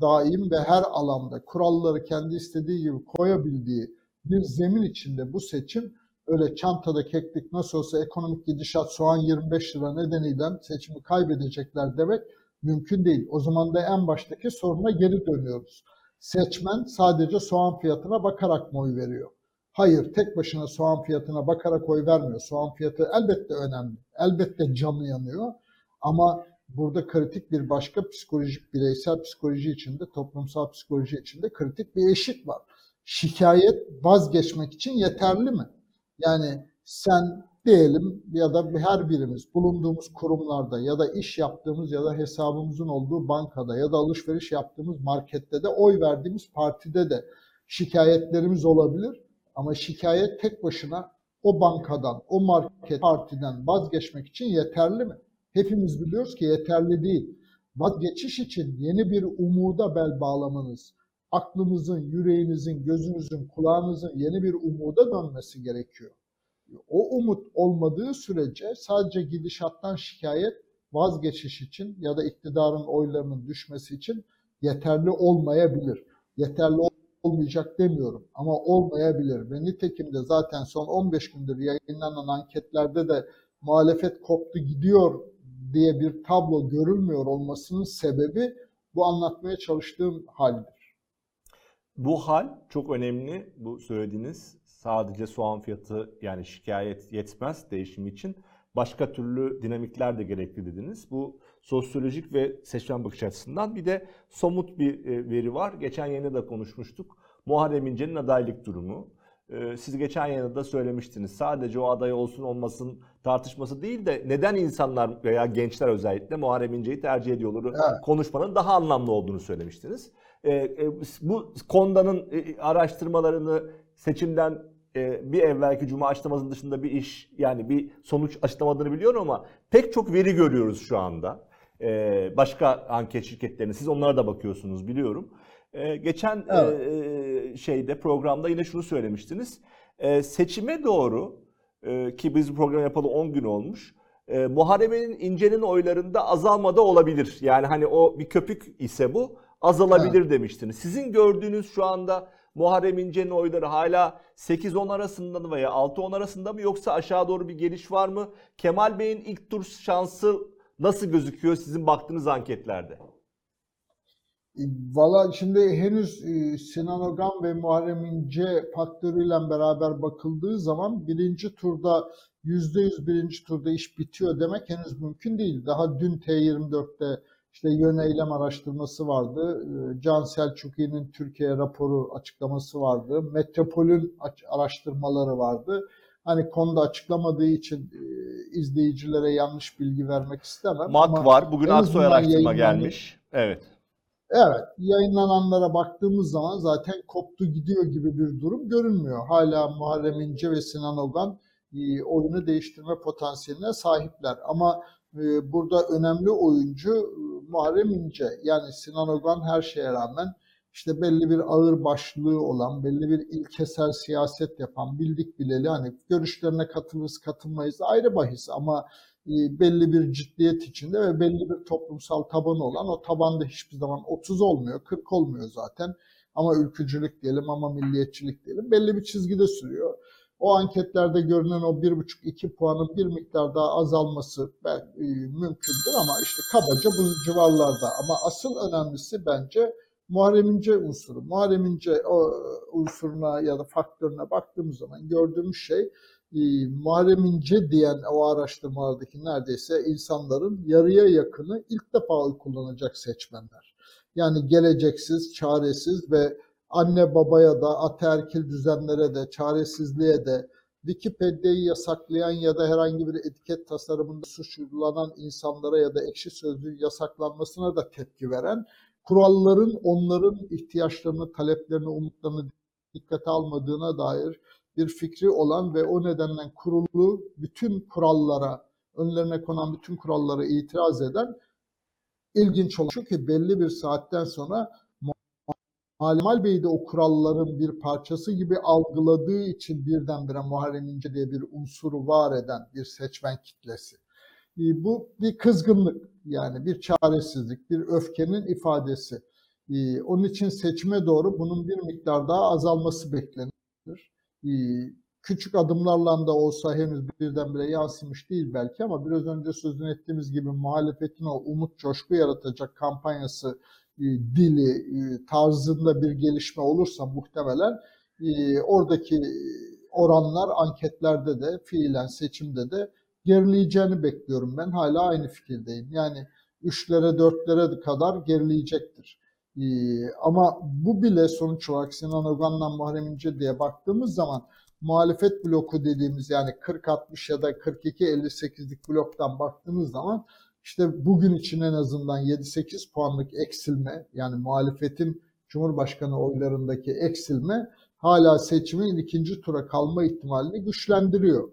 daim ve her alanda kuralları kendi istediği gibi koyabildiği bir zemin içinde bu seçim öyle çantada keklik nasıl olsa ekonomik gidişat soğan 25 lira nedeniyle seçimi kaybedecekler demek mümkün değil. O zaman da en baştaki soruna geri dönüyoruz. Seçmen sadece soğan fiyatına bakarak mı oy veriyor? Hayır, tek başına soğan fiyatına bakarak oy vermiyor. Soğan fiyatı elbette önemli. Elbette canı yanıyor. Ama burada kritik bir başka psikolojik, bireysel psikoloji içinde, toplumsal psikoloji içinde kritik bir eşik var. Şikayet vazgeçmek için yeterli mi? Yani sen diyelim ya da her birimiz bulunduğumuz kurumlarda ya da iş yaptığımız ya da hesabımızın olduğu bankada ya da alışveriş yaptığımız markette de oy verdiğimiz partide de şikayetlerimiz olabilir. Ama şikayet tek başına o bankadan, o market partiden vazgeçmek için yeterli mi? Hepimiz biliyoruz ki yeterli değil. Vazgeçiş için yeni bir umuda bel bağlamanız, aklınızın, yüreğinizin, gözünüzün, kulağınızın yeni bir umuda dönmesi gerekiyor. O umut olmadığı sürece sadece gidişattan şikayet vazgeçiş için ya da iktidarın oylarının düşmesi için yeterli olmayabilir. Yeterli olmayacak demiyorum ama olmayabilir. Ve nitekim de zaten son 15 gündür yayınlanan anketlerde de muhalefet koptu gidiyor diye bir tablo görülmüyor olmasının sebebi bu anlatmaya çalıştığım haldir. Bu hal çok önemli bu söylediğiniz. Sadece soğan fiyatı yani şikayet yetmez değişim için. Başka türlü dinamikler de gerekli dediniz. Bu sosyolojik ve seçmen bakış açısından bir de somut bir e, veri var. Geçen yayında da konuşmuştuk. Muharrem İnce'nin adaylık durumu. E, siz geçen yayında da söylemiştiniz. Sadece o aday olsun olmasın tartışması değil de neden insanlar veya gençler özellikle Muharrem İnce'yi tercih ediyorlar evet. konuşmanın daha anlamlı olduğunu söylemiştiniz. E, bu Konda'nın araştırmalarını seçimden e, bir evvelki cuma açıklamasının dışında bir iş yani bir sonuç açıklamadığını biliyorum ama pek çok veri görüyoruz şu anda. E, başka anket şirketlerine siz onlara da bakıyorsunuz biliyorum. E, geçen Evet. e, şeyde programda yine şunu söylemiştiniz. E, seçime doğru e, ki biz bu programı yapalı 10 gün olmuş. E, Muharrem'in İnce'nin oylarında azalma da olabilir. Yani hani o bir köpük ise bu azalabilir demiştiniz. Sizin gördüğünüz şu anda Muharrem İnce'nin oyları hala 8-10 arasında mı veya 6-10 arasında mı yoksa aşağı doğru bir geliş var mı? Kemal Bey'in ilk tur şansı nasıl gözüküyor sizin baktığınız anketlerde? E, Valla şimdi henüz e, Sinan Ogan ve Muharrem İnce faktörüyle beraber bakıldığı zaman birinci turda %100 birinci turda iş bitiyor demek henüz mümkün değil. Daha dün T24'te işte yön eylem araştırması vardı. E, Can Selçuklu'nun Türkiye raporu açıklaması vardı. Metropol'ün araştırmaları vardı. Hani konuda açıklamadığı için e, izleyicilere yanlış bilgi vermek istemem. MAK ama var. Bugün Aksoy araştırma gelmiş. Evet. Evet, yayınlananlara baktığımız zaman zaten koptu gidiyor gibi bir durum görünmüyor. Hala Muharrem İnce ve Sinan Ogan e, oyunu değiştirme potansiyeline sahipler. Ama e, burada önemli oyuncu e, Muharrem İnce. Yani Sinan Ogan her şeye rağmen işte belli bir ağır başlığı olan, belli bir ilkesel siyaset yapan, bildik bileli hani görüşlerine katılırız katılmayız ayrı bahis ama e, belli bir ciddiyet içinde ve belli bir toplumsal tabanı olan o tabanda hiçbir zaman 30 olmuyor, 40 olmuyor zaten. Ama ülkücülük diyelim ama milliyetçilik diyelim belli bir çizgide sürüyor. O anketlerde görünen o 1,5-2 puanın bir miktar daha azalması ben, e, mümkündür ama işte kabaca bu civarlarda. Ama asıl önemlisi bence Muharrem İnce unsuru. Muharrem İnce o unsuruna ya da faktörüne baktığımız zaman gördüğümüz şey e, Muharrem İnce diyen o araştırmalardaki neredeyse insanların yarıya yakını ilk defa oy kullanacak seçmenler. Yani geleceksiz, çaresiz ve anne babaya da, ataerkil düzenlere de, çaresizliğe de, Wikipedia'yı yasaklayan ya da herhangi bir etiket tasarımında suçlanan insanlara ya da ekşi sözlüğün yasaklanmasına da tepki veren, kuralların onların ihtiyaçlarını, taleplerini, umutlarını dikkate almadığına dair bir fikri olan ve o nedenle kurulu bütün kurallara, önlerine konan bütün kurallara itiraz eden ilginç olan. Ki belli bir saatten sonra Kemal Bey de o kuralların bir parçası gibi algıladığı için birdenbire Muharrem İnce diye bir unsuru var eden bir seçmen kitlesi. E, Bu bir kızgınlık yani bir çaresizlik, bir öfkenin ifadesi. E, Onun için seçime doğru bunun bir miktar daha azalması beklenir. E, Küçük adımlarla da olsa henüz birdenbire yansımış değil belki ama biraz önce sözünü ettiğimiz gibi muhalefetin o umut coşku yaratacak kampanyası dili e, tarzında bir gelişme olursa muhtemelen e, oradaki oranlar anketlerde de fiilen seçimde de gerileyeceğini bekliyorum ben. Hala aynı fikirdeyim. Yani üçlere dörtlere kadar gerileyecektir. E, ama bu bile sonuç olarak Sinan Ogan'la Muharrem İnce diye baktığımız zaman muhalefet bloku dediğimiz yani 40-60 ya da 42-58'lik bloktan baktığımız zaman işte bugün için en azından 7-8 puanlık eksilme yani muhalefetin Cumhurbaşkanı oylarındaki eksilme hala seçimin ikinci tura kalma ihtimalini güçlendiriyor.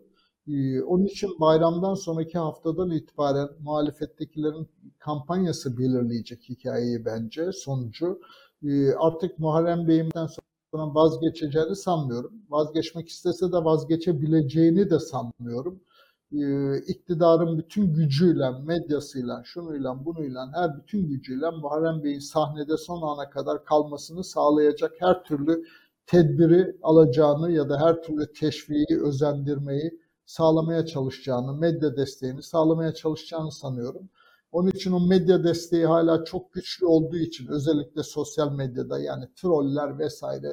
Ee, onun için bayramdan sonraki haftadan itibaren muhalefettekilerin kampanyası belirleyecek hikayeyi bence sonucu. Ee, artık Muharrem Bey'imden sonra vazgeçeceğini sanmıyorum. Vazgeçmek istese de vazgeçebileceğini de sanmıyorum e, iktidarın bütün gücüyle, medyasıyla, şunuyla, bunuyla, her bütün gücüyle Muharrem Bey'in sahnede son ana kadar kalmasını sağlayacak her türlü tedbiri alacağını ya da her türlü teşviği, özendirmeyi sağlamaya çalışacağını, medya desteğini sağlamaya çalışacağını sanıyorum. Onun için o medya desteği hala çok güçlü olduğu için özellikle sosyal medyada yani troller vesaire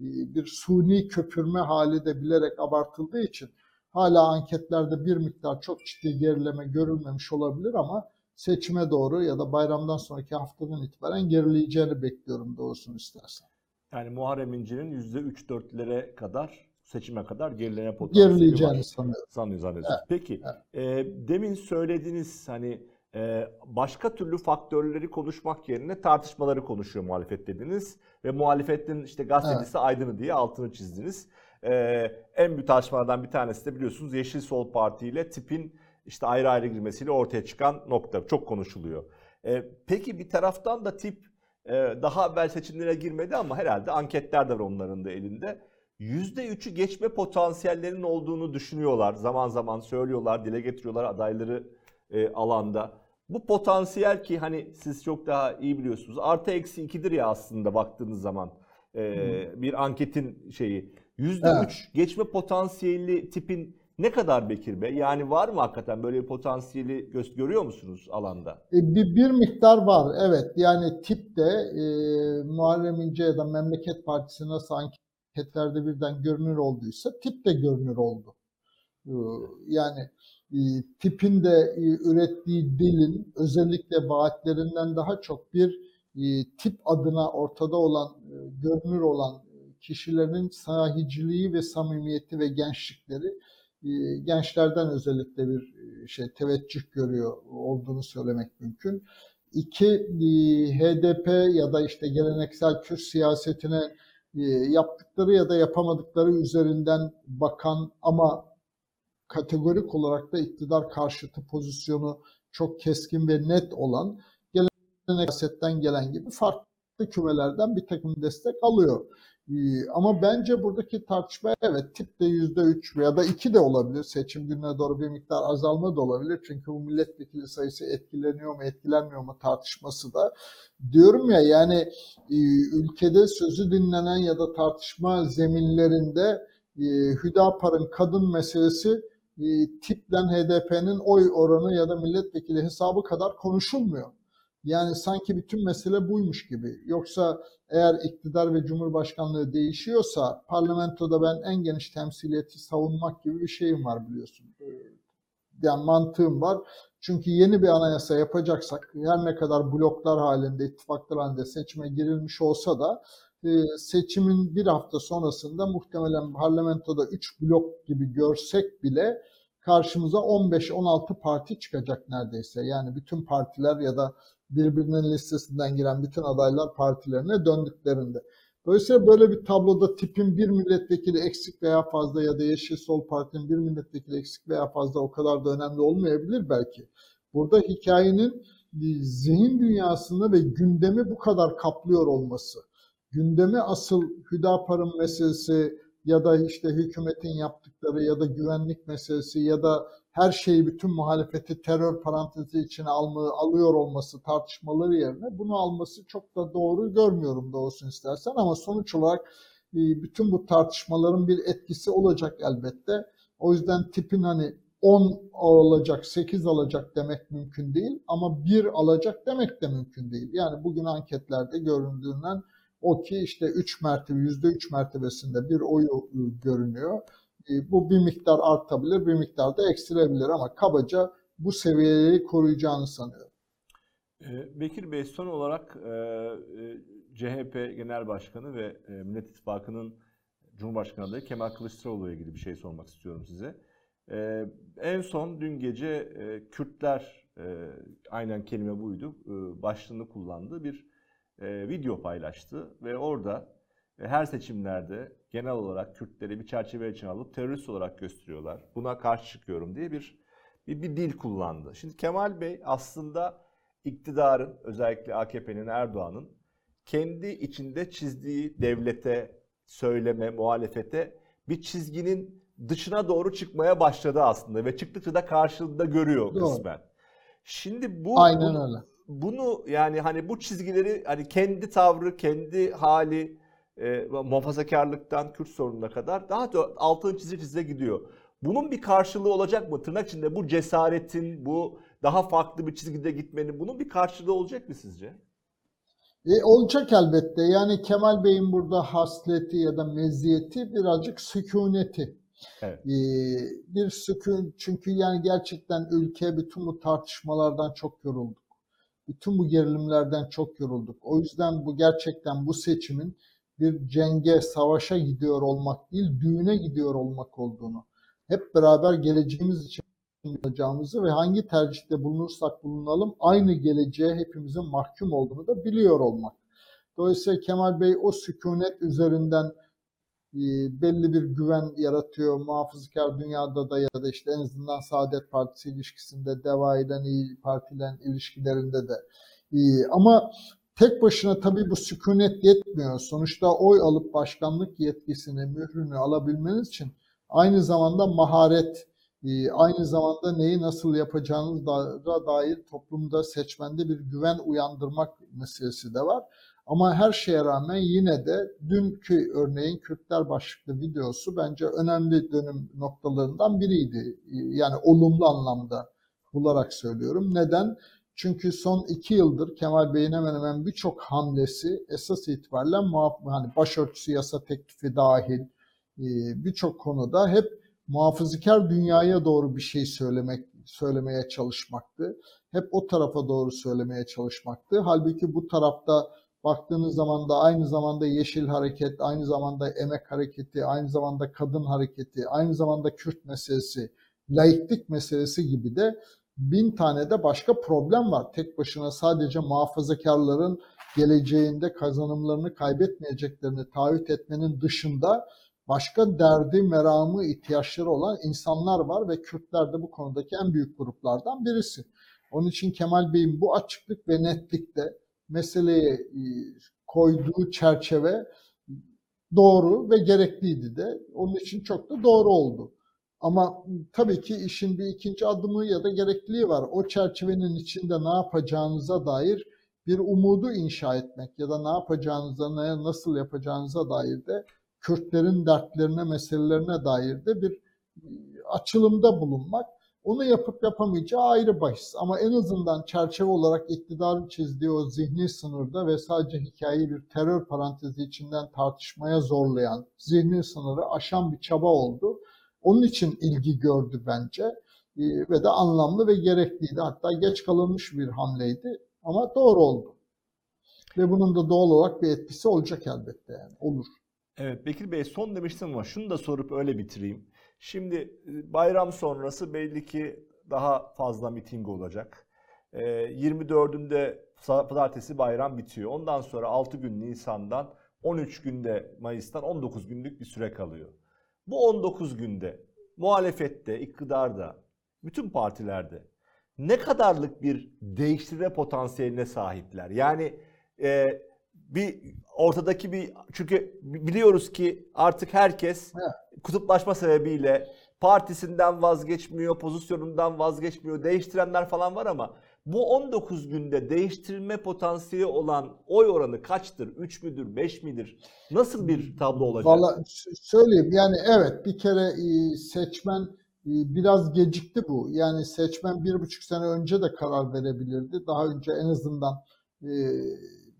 e, bir suni köpürme hali de bilerek abartıldığı için hala anketlerde bir miktar çok ciddi gerileme görülmemiş olabilir ama seçime doğru ya da bayramdan sonraki haftadan itibaren gerileyeceğini bekliyorum doğrusunu istersen. Yani Muharrem İnce'nin %3-4'lere kadar seçime kadar gerileme potansiyeli Gerileyeceğini var. sanıyorum. Sanıyor zannediyorsunuz. Peki e, demin söylediğiniz hani e, başka türlü faktörleri konuşmak yerine tartışmaları konuşuyor muhalefet dediniz ve muhalefetin işte gazetecisi Aydın'ı diye altını çizdiniz. E, en büyük tartışmalardan bir tanesi de biliyorsunuz Yeşil Sol Parti ile tipin işte ayrı ayrı girmesiyle ortaya çıkan nokta. Çok konuşuluyor. E, peki bir taraftan da tip e, daha evvel seçimlere girmedi ama herhalde anketler de var onların da elinde. %3'ü geçme potansiyellerinin olduğunu düşünüyorlar. Zaman zaman söylüyorlar, dile getiriyorlar adayları e, alanda. Bu potansiyel ki hani siz çok daha iyi biliyorsunuz. Artı eksi 2'dir ya aslında baktığınız zaman e, bir anketin şeyi. %3 Evet. geçme potansiyeli tipin ne kadar Bekir Bey? Yani var mı hakikaten böyle bir potansiyeli gö- görüyor musunuz alanda? E, Bir, bir miktar var evet yani tipte e, Muharrem İnce ya da Memleket Partisi nasıl anketlerde birden görünür olduysa tip de görünür oldu. E, Yani e, tipin de e, ürettiği dilin özellikle vaatlerinden daha çok bir e, tip adına ortada olan, e, görünür olan kişilerin sahiciliği ve samimiyeti ve gençlikleri e, gençlerden özellikle bir e, şey teveccüh görüyor olduğunu söylemek mümkün. İki, e, HDP ya da işte geleneksel Kürt siyasetine yaptıkları ya da yapamadıkları üzerinden bakan ama kategorik olarak da iktidar karşıtı pozisyonu çok keskin ve net olan geleneksel siyasetten gelen gibi farklı kümelerden bir takım destek alıyor. Ee, Ama bence buradaki tartışma evet tipte yüzde üç ya da iki de olabilir. Seçim gününe doğru bir miktar azalma da olabilir. Çünkü bu milletvekili sayısı etkileniyor mu etkilenmiyor mu tartışması da. Diyorum ya yani e, ülkede sözü dinlenen ya da tartışma zeminlerinde e, Hüdapar'ın kadın meselesi e, tiplen HDP'nin oy oranı ya da milletvekili hesabı kadar konuşulmuyor. Yani sanki bütün mesele buymuş gibi. Yoksa eğer iktidar ve cumhurbaşkanlığı değişiyorsa parlamentoda ben en geniş temsiliyeti savunmak gibi bir şeyim var biliyorsun. Ee, Yani mantığım var. Çünkü yeni bir anayasa yapacaksak her ne kadar bloklar halinde, ittifaklar halinde seçime girilmiş olsa da e, seçimin bir hafta sonrasında muhtemelen parlamentoda 3 blok gibi görsek bile karşımıza 15-16 parti çıkacak neredeyse. Yani bütün partiler ya da birbirinin listesinden giren bütün adaylar partilerine döndüklerinde. Dolayısıyla böyle bir tabloda tipin bir milletvekili eksik veya fazla ya da Yeşil Sol Parti'nin bir milletvekili eksik veya fazla o kadar da önemli olmayabilir belki. Burada hikayenin zihin dünyasını ve gündemi bu kadar kaplıyor olması. Gündemi asıl Hüdapar'ın meselesi ya da işte hükümetin yaptıkları ya da güvenlik meselesi ya da her şeyi bütün muhalefeti terör parantezi içine alma, alıyor olması tartışmaları yerine bunu alması çok da doğru görmüyorum doğrusunu istersen ama sonuç olarak e, bütün bu tartışmaların bir etkisi olacak elbette. O yüzden tipin hani 10 alacak, 8 alacak demek mümkün değil ama 1 alacak demek de mümkün değil. Yani bugün anketlerde göründüğünden o ki işte 3 mertebe, %3 mertebesinde bir oyu e, görünüyor. E, Bu bir miktar artabilir, bir miktar da eksilebilir ama kabaca bu seviyeyi koruyacağını sanıyorum. Ee, Bekir Bey son olarak e, e, CHP Genel Başkanı ve e, Millet İttifakı'nın Cumhurbaşkanı adayı Kemal Kılıçdaroğlu'ya ilgili bir şey sormak istiyorum size. E, En son dün gece Kürtler, aynen kelime buydu, başlığını kullandığı bir video paylaştı ve orada her seçimlerde genel olarak Kürtleri bir çerçeve içine alıp terörist olarak gösteriyorlar. Buna karşı çıkıyorum diye bir bir, bir dil kullandı. Şimdi Kemal Bey aslında iktidarın özellikle AKP'nin Erdoğan'ın kendi içinde çizdiği devlete, söyleme, muhalefete bir çizginin dışına doğru çıkmaya başladı aslında ve çıktıkça da karşılığında görüyor Doğru. kısmen. Şimdi bu Aynen bunu, öyle. bunu yani hani bu çizgileri hani kendi tavrı, kendi hali e, muhafazakarlıktan Kürt sorununa kadar daha da altını çize çize gidiyor. Bunun bir karşılığı olacak mı? Tırnak içinde bu cesaretin, bu daha farklı bir çizgide gitmenin bunun bir karşılığı olacak mı sizce? E, olacak elbette. Yani Kemal Bey'in burada hasleti ya da meziyeti birazcık sükuneti. Evet. E, bir sükun çünkü yani gerçekten ülke bütün bu tartışmalardan çok yorulduk. Bütün bu gerilimlerden çok yorulduk. O yüzden bu gerçekten bu seçimin bir cenge, savaşa gidiyor olmak değil, düğüne gidiyor olmak olduğunu, hep beraber geleceğimiz için yapacağımızı ve hangi tercihte bulunursak bulunalım aynı geleceğe hepimizin mahkum olduğunu da biliyor olmak. Dolayısıyla Kemal Bey o sükunet üzerinden e, belli bir güven yaratıyor. Muhafazakar dünyada da ya da işte en azından Saadet Partisi ilişkisinde, DEVA ile İyi Parti ile ilişkilerinde de. E, ama tek başına tabii bu sükunet yetmiyor. Sonuçta oy alıp başkanlık yetkisini, mührünü alabilmeniz için aynı zamanda maharet, e, aynı zamanda neyi nasıl yapacağınıza dair toplumda seçmende bir güven uyandırmak meselesi de var. Ama her şeye rağmen yine de dünkü örneğin Kürtler başlıklı videosu bence önemli dönüm noktalarından biriydi. Yani olumlu anlamda bularak söylüyorum. Neden? Çünkü son iki yıldır Kemal Bey'in hemen hemen birçok hamlesi esas itibariyle hani başörtüsü yasa teklifi dahil e, birçok konuda hep muhafazakar dünyaya doğru bir şey söylemek söylemeye çalışmaktı. Hep o tarafa doğru söylemeye çalışmaktı. Halbuki bu tarafta baktığınız zaman da aynı zamanda Yeşil Hareket, aynı zamanda Emek Hareketi, aynı zamanda Kadın Hareketi, aynı zamanda Kürt meselesi, laiklik meselesi gibi de bin tane de başka problem var. Tek başına sadece muhafazakarların geleceğinde kazanımlarını kaybetmeyeceklerini taahhüt etmenin dışında başka derdi, meramı, ihtiyaçları olan insanlar var ve Kürtler de bu konudaki en büyük gruplardan birisi. Onun için Kemal Bey'in bu açıklık ve netlikte meseleye e, koyduğu çerçeve doğru ve gerekliydi de. Onun için çok da doğru oldu. Ama tabii ki işin bir ikinci adımı ya da gerekliliği var. O çerçevenin içinde ne yapacağınıza dair bir umudu inşa etmek ya da ne yapacağınıza, nasıl yapacağınıza dair de Kürtlerin dertlerine, meselelerine dair de bir e, açılımda bulunmak. Onu yapıp yapamayacağı ayrı bahis. Ama en azından çerçeve olarak iktidarın çizdiği o zihni sınırda ve sadece hikayeyi bir terör parantezi içinden tartışmaya zorlayan, zihni sınırı aşan bir çaba oldu. Onun için ilgi gördü bence e, ve de anlamlı ve gerekliydi. Hatta geç kalınmış bir hamleydi ama doğru oldu. Ve bunun da doğal olarak bir etkisi olacak elbette yani olur. Evet Bekir Bey son demiştim ama şunu da sorup öyle bitireyim. Şimdi e, bayram sonrası belli ki daha fazla miting olacak. 24'ünde e, pazartesi bayram bitiyor. Ondan sonra 6 gün Nisan'dan 13 günde Mayıs'tan 19 günlük bir süre kalıyor. Bu 19 günde muhalefette, iktidarda, bütün partilerde ne kadarlık bir değiştirme potansiyeline sahipler? Yani e, bir ortadaki bir çünkü biliyoruz ki artık herkes evet. kutuplaşma sebebiyle partisinden vazgeçmiyor, pozisyonundan vazgeçmiyor, değiştirenler falan var ama bu 19 günde değiştirme potansiyeli olan oy oranı kaçtır? 3 müdür, 5 midir? Nasıl bir tablo olacak? Valla söyleyeyim yani evet bir kere e, seçmen e, biraz gecikti bu. Yani seçmen bir buçuk sene önce de karar verebilirdi. Daha önce en azından e,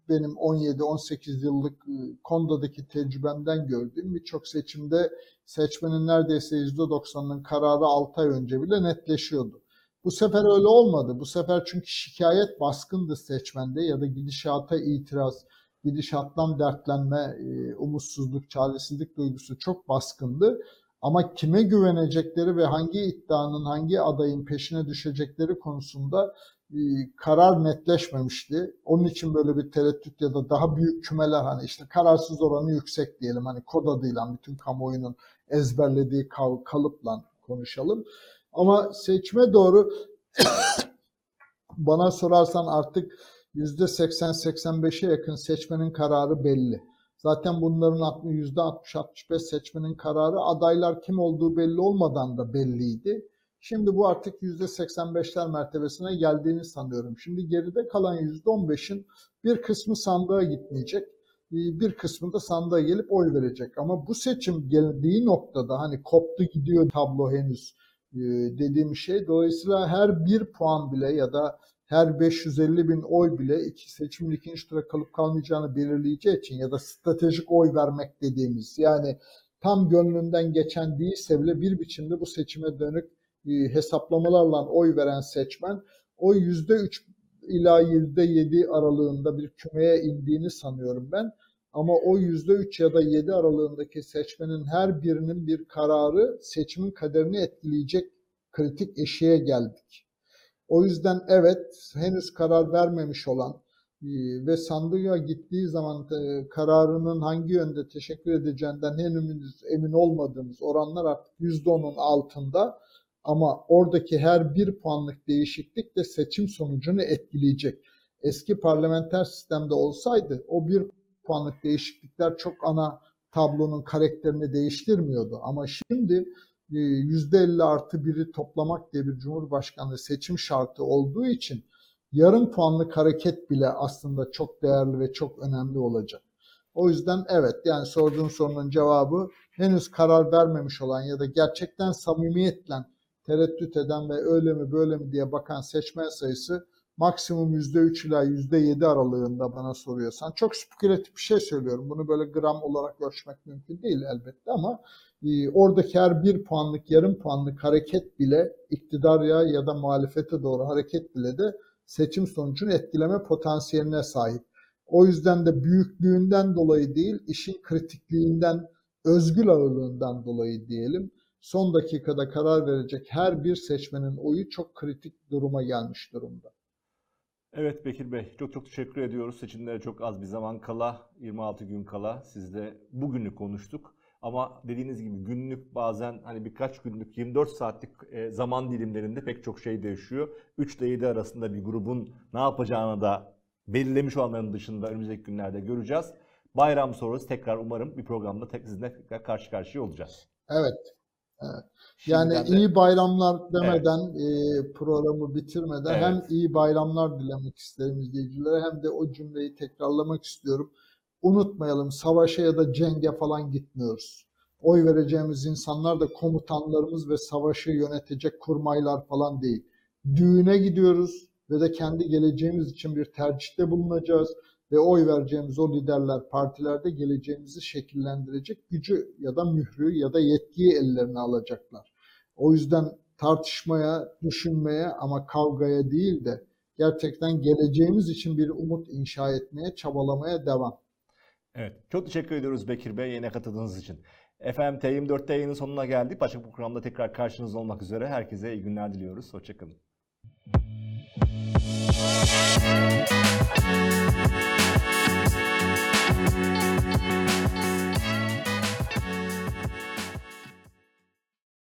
benim 17-18 yıllık Konda'daki tecrübemden gördüğüm birçok seçimde seçmenin neredeyse %90'ının kararı 6 ay önce bile netleşiyordu. Bu sefer öyle olmadı. Bu sefer çünkü şikayet baskındı seçmende ya da gidişata itiraz, gidişattan dertlenme, umutsuzluk, çaresizlik duygusu çok baskındı. Ama kime güvenecekleri ve hangi iddianın, hangi adayın peşine düşecekleri konusunda e, karar netleşmemişti. Onun için böyle bir tereddüt ya da daha büyük kümeler hani işte kararsız oranı yüksek diyelim hani kod adıyla bütün kamuoyunun ezberlediği kalıpla konuşalım. Ama seçime doğru bana sorarsan artık %80-85'e yakın seçmenin kararı belli. Zaten bunların %60-65 seçmenin kararı adaylar kim olduğu belli olmadan da belliydi. Şimdi bu artık %85'ler mertebesine geldiğini sanıyorum. Şimdi geride kalan %15'in bir kısmı sandığa gitmeyecek. E, bir kısmı da sandığa gelip oy verecek. Ama bu seçim geldiği noktada hani koptu gidiyor tablo henüz dediğim şey. Dolayısıyla her bir puan bile ya da her 550 bin oy bile iki seçimin ikinci tura kalıp kalmayacağını belirleyeceği için ya da stratejik oy vermek dediğimiz yani tam gönlünden geçen değilse bile bir biçimde bu seçime dönük e, hesaplamalarla oy veren seçmen o yüzde üç ila yüzde yedi aralığında bir kümeye indiğini sanıyorum ben. Ama o yüzde üç ya da yedi aralığındaki seçmenin her birinin bir kararı seçimin kaderini etkileyecek kritik eşiğe geldik. O yüzden evet henüz karar vermemiş olan Ee, ve sandığa gittiği zaman e, kararının hangi yönde teşekkür edeceğinden henüz emin olmadığımız oranlar artık %10'un altında ama oradaki her bir puanlık değişiklik de seçim sonucunu etkileyecek. Eski parlamenter sistemde olsaydı o bir puanlık değişiklikler çok ana tablonun karakterini değiştirmiyordu. Ama şimdi e, %50 artı 1'i toplamak diye bir cumhurbaşkanlığı seçim şartı olduğu için yarım puanlık hareket bile aslında çok değerli ve çok önemli olacak. O yüzden evet yani sorduğun sorunun cevabı henüz karar vermemiş olan ya da gerçekten samimiyetle tereddüt eden ve öyle mi böyle mi diye bakan seçmen sayısı maksimum %3 ila %7 aralığında bana soruyorsan. Çok spekülatif bir şey söylüyorum. Bunu böyle gram olarak ölçmek mümkün değil elbette ama e, oradaki her bir puanlık, yarım puanlık hareket bile iktidar ya ya da muhalefete doğru hareket bile de seçim sonucunu etkileme potansiyeline sahip. O yüzden de büyüklüğünden dolayı değil, işin kritikliğinden, özgül ağırlığından dolayı diyelim, son dakikada karar verecek her bir seçmenin oyu çok kritik duruma gelmiş durumda. Evet Bekir Bey, çok çok teşekkür ediyoruz. Seçimlere çok az bir zaman kala, 26 gün kala sizle bugünü konuştuk. Ama dediğiniz gibi günlük bazen hani birkaç günlük 24 saatlik e, zaman dilimlerinde pek çok şey değişiyor. 3 ile 7 arasında bir grubun ne yapacağını da belirlemiş olanların dışında önümüzdeki günlerde göreceğiz. Bayram sonrası tekrar umarım bir programda sizinle tekrar karşı karşıya olacağız. Evet. Evet. Yani Şimdiden de- iyi bayramlar demeden e, programı bitirmeden Evet. hem iyi bayramlar dilemek isterim izleyicilere hem de o cümleyi tekrarlamak istiyorum. Unutmayalım savaşa ya da cenge falan gitmiyoruz. Oy vereceğimiz insanlar da komutanlarımız ve savaşı yönetecek kurmaylar falan değil. Düğüne gidiyoruz ve de kendi geleceğimiz için bir tercihte bulunacağız ve oy vereceğimiz o liderler partilerde geleceğimizi şekillendirecek gücü ya da mührü ya da yetkiyi ellerine alacaklar. O yüzden tartışmaya, düşünmeye ama kavgaya değil de gerçekten geleceğimiz için bir umut inşa etmeye, çabalamaya devam. Evet, çok teşekkür ediyoruz Bekir Bey yayına katıldığınız için. Efendim T24'te yayının sonuna geldik. Başka bir programda tekrar karşınızda olmak üzere. Herkese iyi günler diliyoruz. Hoşçakalın.